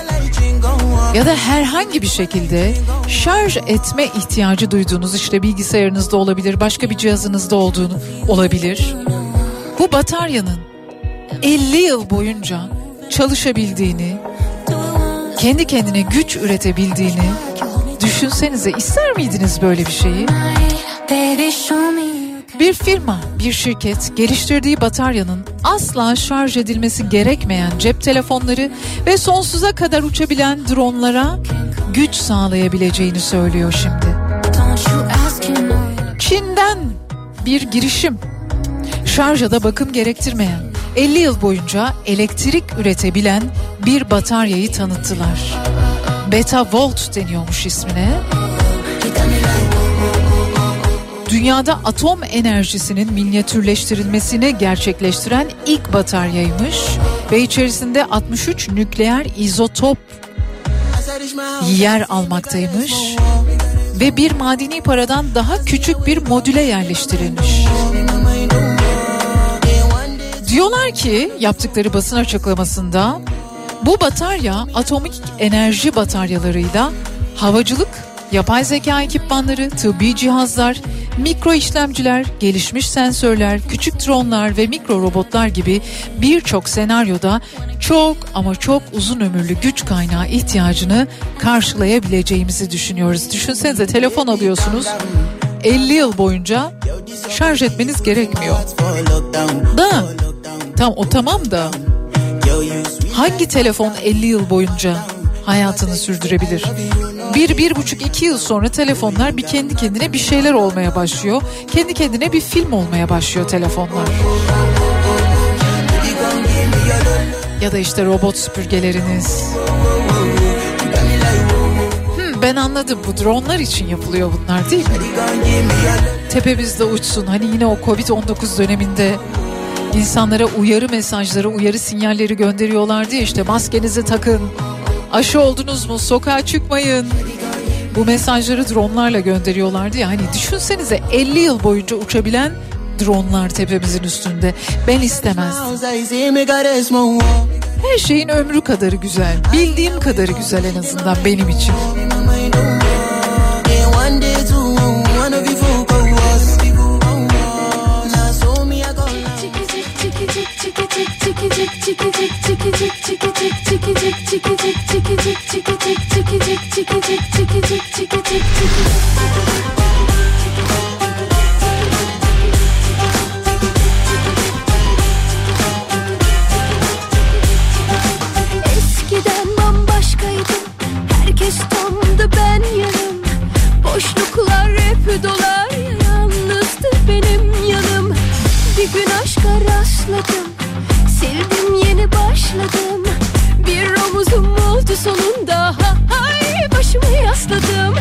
ya da herhangi bir şekilde şarj etme ihtiyacı duyduğunuz işte bilgisayarınızda olabilir, başka bir cihazınızda olduğunu olabilir. Bu bataryanın 50 yıl boyunca çalışabildiğini, kendi kendine güç üretebildiğini düşünsenize ister miydiniz böyle bir şeyi? Bir firma, bir şirket geliştirdiği bataryanın asla şarj edilmesi gerekmeyen cep telefonları ve sonsuza kadar uçabilen dronlara güç sağlayabileceğini söylüyor şimdi. Çin'den bir girişim. Şarja da bakım gerektirmeyen, 50 yıl boyunca elektrik üretebilen bir bataryayı tanıttılar. Beta Volt deniyormuş ismine. Dünyada atom enerjisinin minyatürleştirilmesini gerçekleştiren ilk bataryaymış ve içerisinde 63 nükleer izotop yer almaktaymış ve bir madeni paradan daha küçük bir modüle yerleştirilmiş. Diyorlar ki yaptıkları basın açıklamasında bu batarya atomik enerji bataryalarıyla havacılık, yapay zeka ekipmanları, tıbbi cihazlar, mikro işlemciler, gelişmiş sensörler, küçük dronlar ve mikro robotlar gibi birçok senaryoda çok ama çok uzun ömürlü güç kaynağı ihtiyacını karşılayabileceğimizi düşünüyoruz. Düşünsenize telefon alıyorsunuz 50 yıl boyunca şarj etmeniz gerekmiyor. Da tam o tamam da hangi telefon 50 yıl boyunca hayatını sürdürebilir? Bir, bir buçuk, iki yıl sonra telefonlar bir kendi kendine bir şeyler olmaya başlıyor. Kendi kendine bir film olmaya başlıyor telefonlar. Ya da işte robot süpürgeleriniz. Hmm, ben anladım bu dronlar için yapılıyor bunlar değil mi? Tepemizde uçsun hani yine o Covid-19 döneminde insanlara uyarı mesajları, uyarı sinyalleri gönderiyorlardı ya işte maskenizi takın, aşı oldunuz mu, sokağa çıkmayın. Bu mesajları dronlarla gönderiyorlardı ya hani düşünsenize 50 yıl boyunca uçabilen dronlar tepemizin üstünde. Ben istemez. House, I say me got a small one. Her şeyin ömrü kadarı güzel. Bildiğim kadarı güzel en azından benim için. Eskiden bambaşkaydım Herkes tamdı ben yarım Boşluklar hep dolar Yalnızdı benim yanım Bir gün aşka rastladım başladım. Bir omuzum oldu sonunda. Ha, Hay başımı yasladım.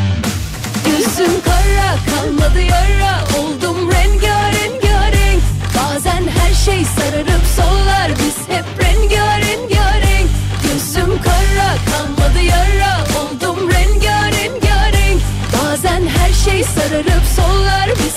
Gözüm kara kalmadı yara. Oldum rengarenk Bazen her şey sararıp sollar. Biz hep rengarenk Gözüm kara kalmadı yara. Oldum rengarenk Bazen her şey sararıp sollar. Biz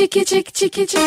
çiki çik çiki çik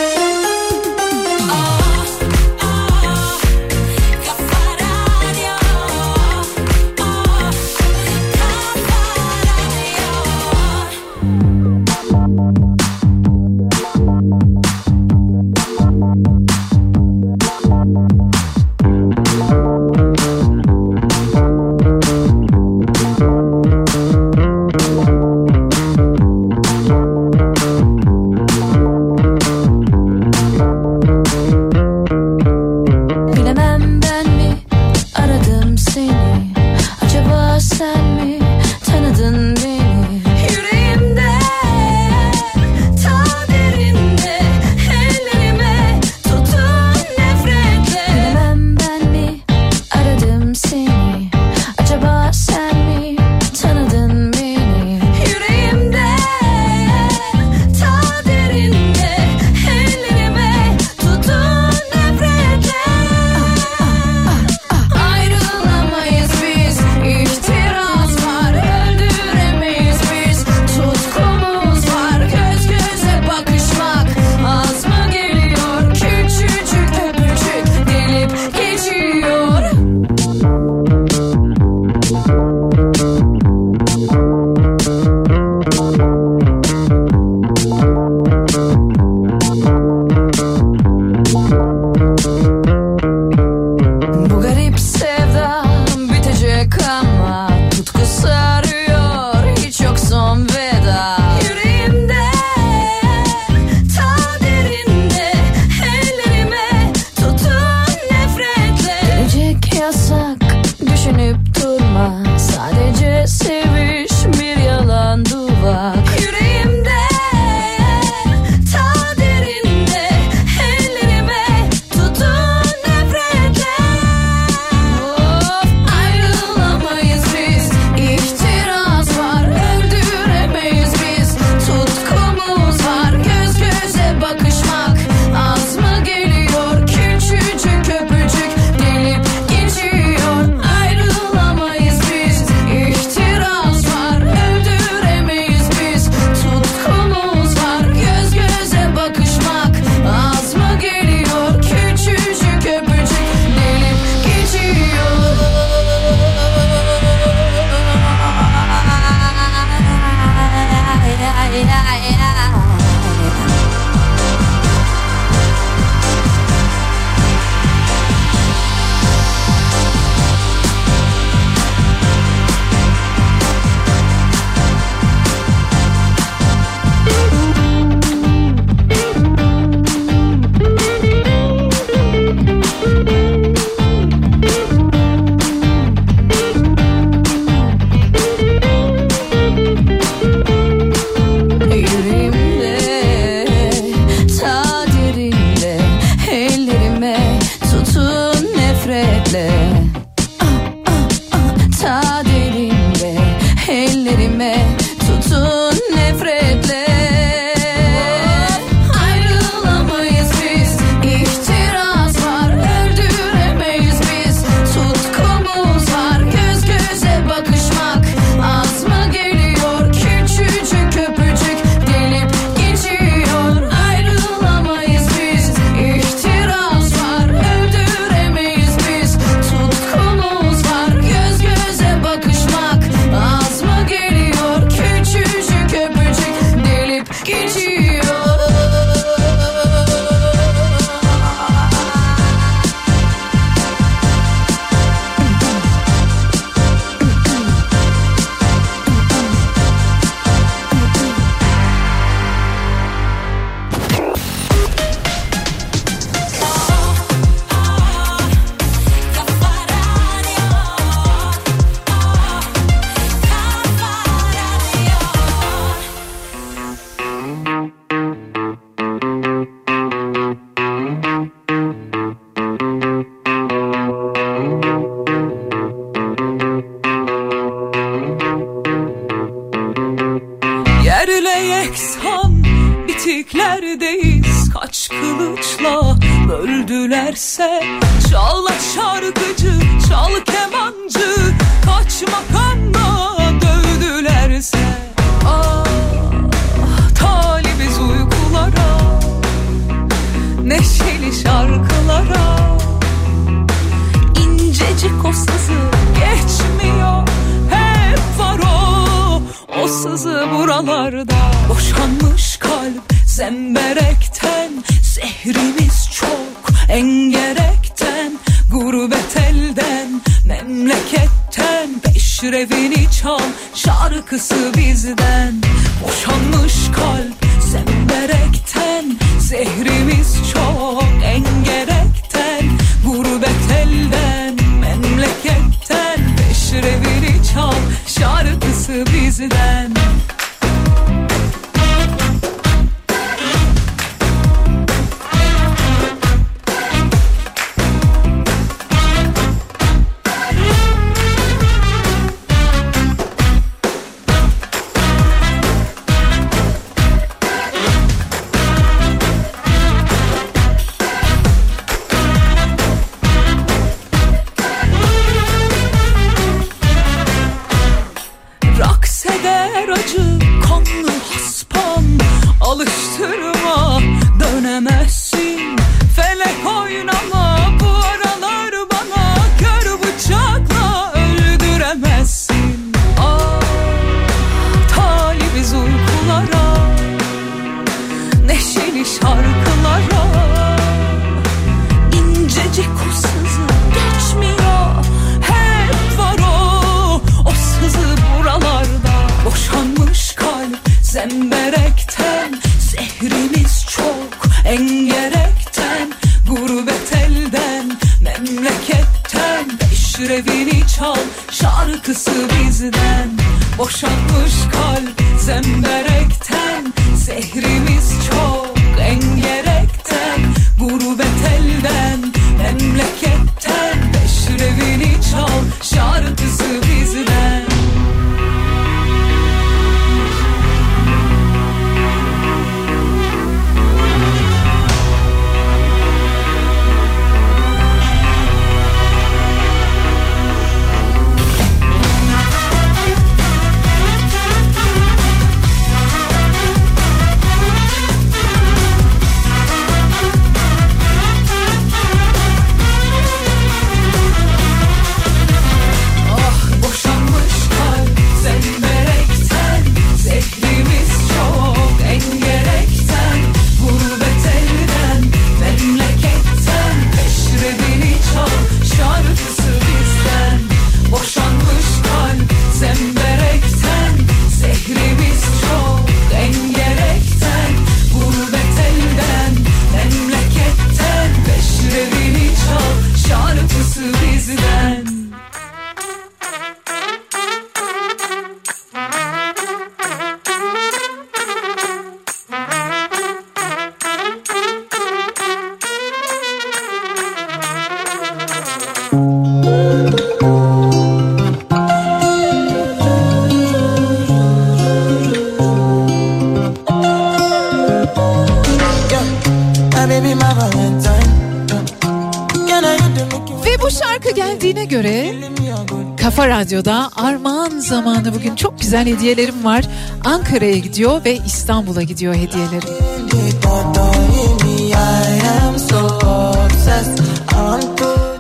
güzel hediyelerim var. Ankara'ya gidiyor ve İstanbul'a gidiyor hediyelerim.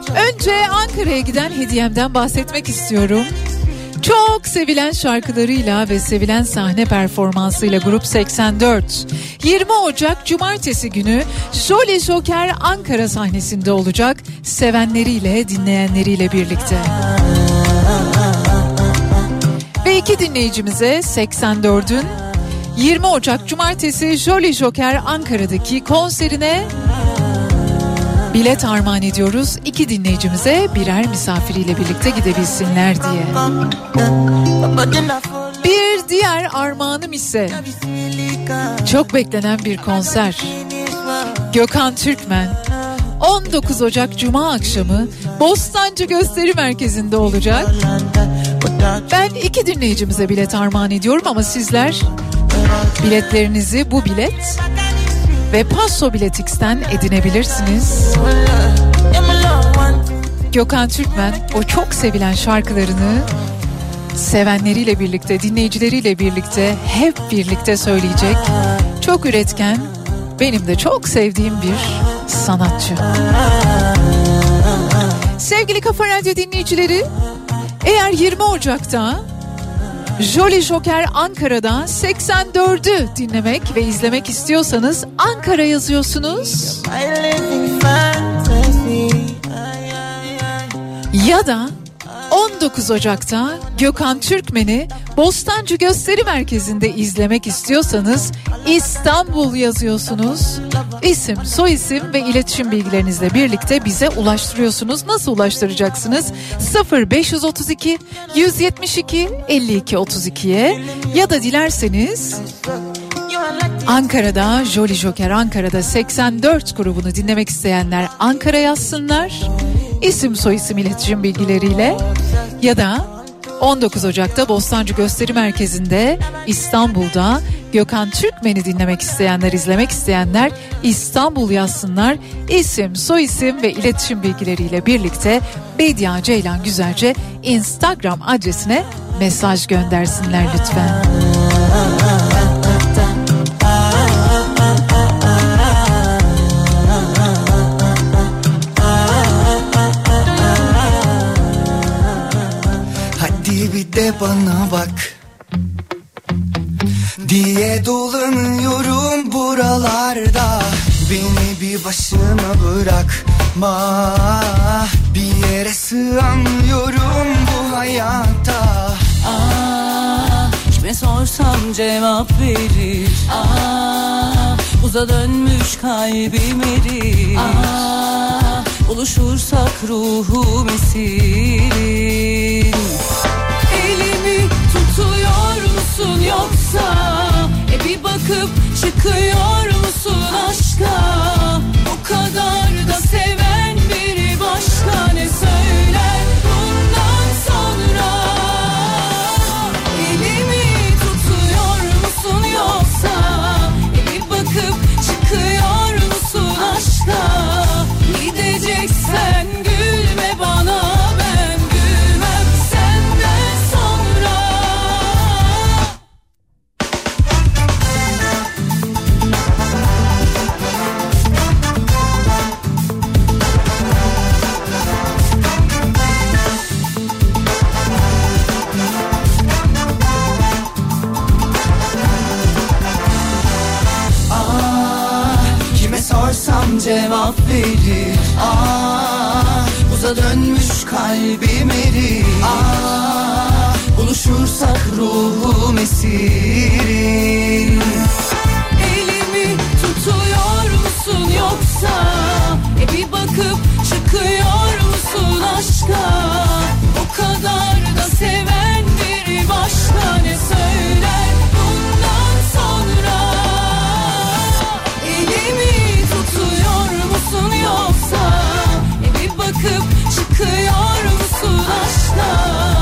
Önce Ankara'ya giden hediyemden bahsetmek istiyorum. Çok sevilen şarkılarıyla ve sevilen sahne performansıyla Grup 84. 20 Ocak Cumartesi günü Jolly Joker Ankara sahnesinde olacak. Sevenleriyle, dinleyenleriyle birlikte iki dinleyicimize 84'ün 20 Ocak Cumartesi Jolly Joker Ankara'daki konserine bilet armağan ediyoruz. İki dinleyicimize birer misafiriyle birlikte gidebilsinler diye. Bir diğer armağanım ise çok beklenen bir konser. Gökhan Türkmen 19 Ocak Cuma akşamı Bostancı Gösteri Merkezi'nde olacak. Ben iki dinleyicimize bilet armağan ediyorum ama sizler biletlerinizi bu bilet ve Passo Biletix'ten edinebilirsiniz. Gökhan Türkmen o çok sevilen şarkılarını sevenleriyle birlikte, dinleyicileriyle birlikte hep birlikte söyleyecek. Çok üretken, benim de çok sevdiğim bir sanatçı. Sevgili Kafa Radyo dinleyicileri, eğer 20 Ocak'ta Jolly Joker Ankara'da 84'ü dinlemek ve izlemek istiyorsanız Ankara yazıyorsunuz. Ya da 19 Ocak'ta Gökhan Türkmen'i Bostancı Gösteri Merkezi'nde izlemek istiyorsanız İstanbul yazıyorsunuz. İsim, soyisim ve iletişim bilgilerinizle birlikte bize ulaştırıyorsunuz. Nasıl ulaştıracaksınız? 0532 172 52 32'ye ya da dilerseniz Ankara'da Jolly Joker Ankara'da 84 grubunu dinlemek isteyenler Ankara yazsınlar. İsim soyisim iletişim bilgileriyle ya da 19 Ocak'ta Bostancı Gösteri Merkezi'nde İstanbul'da Gökhan Türkmen'i dinlemek isteyenler, izlemek isteyenler İstanbul yazsınlar. İsim, soyisim ve iletişim bilgileriyle birlikte Bedia Ceylan Güzelce Instagram adresine mesaj göndersinler lütfen. De bana bak. Diye dolanıyorum buralarda. Beni bir başıma bırakma. Bir yere sığamıyorum bu hayatta Aa, kime sorsam cevap verir. Aa, uza dönmüş kalbim erir. Aa, buluşursak ruhum tutuyor musun yoksa? E bir bakıp çıkıyor musun aşka? O kadar da seven biri başka ne söyler Dönmüş kalbim erir Ah, Buluşursak ruhum esirir. Elimi tutuyor musun yoksa? E bir bakıp çıkıyor musun aşka? O kadar da seven biri başka ne söyler çıkıyor musun aşka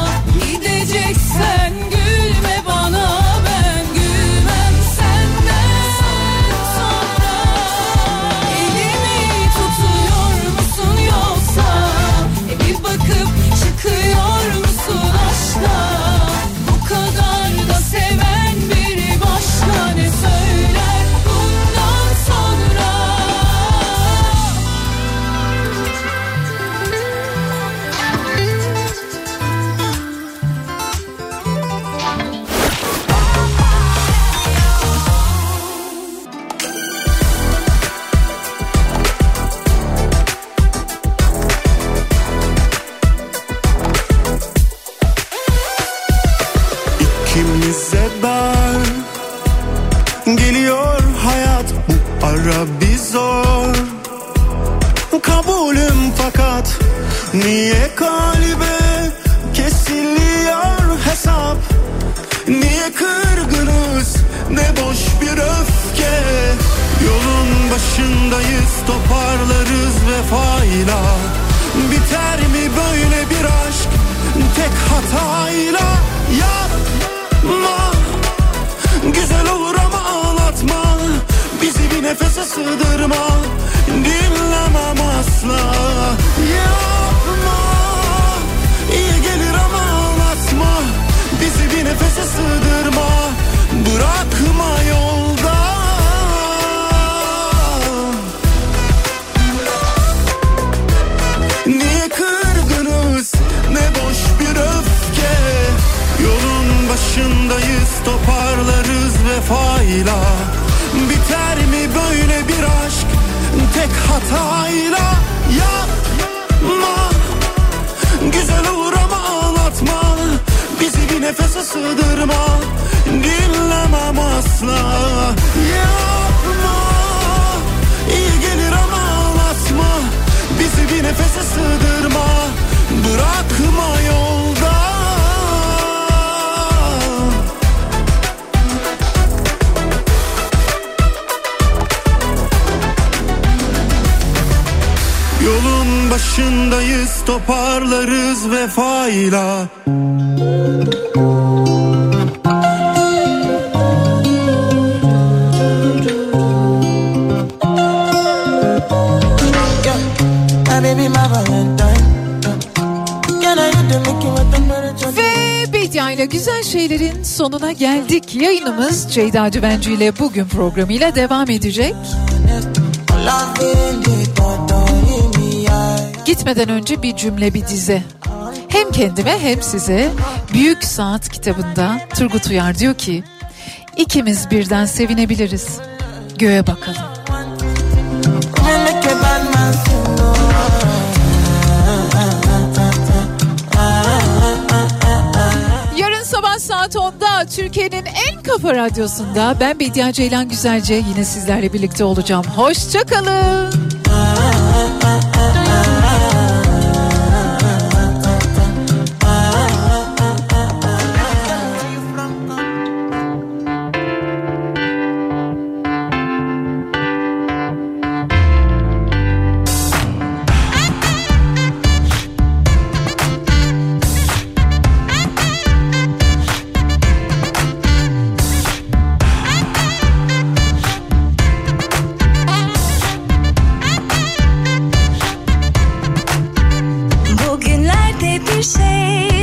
sonuna geldik. Yayınımız Ceyda Cüvenci ile bugün programıyla devam edecek. Gitmeden önce bir cümle bir dize. Hem kendime hem size Büyük Saat kitabında Turgut Uyar diyor ki ikimiz birden sevinebiliriz. Göğe bakalım. Türkiye'nin en kafa radyosunda ben Bediye Ceylan Güzelce yine sizlerle birlikte olacağım. Hoşçakalın. say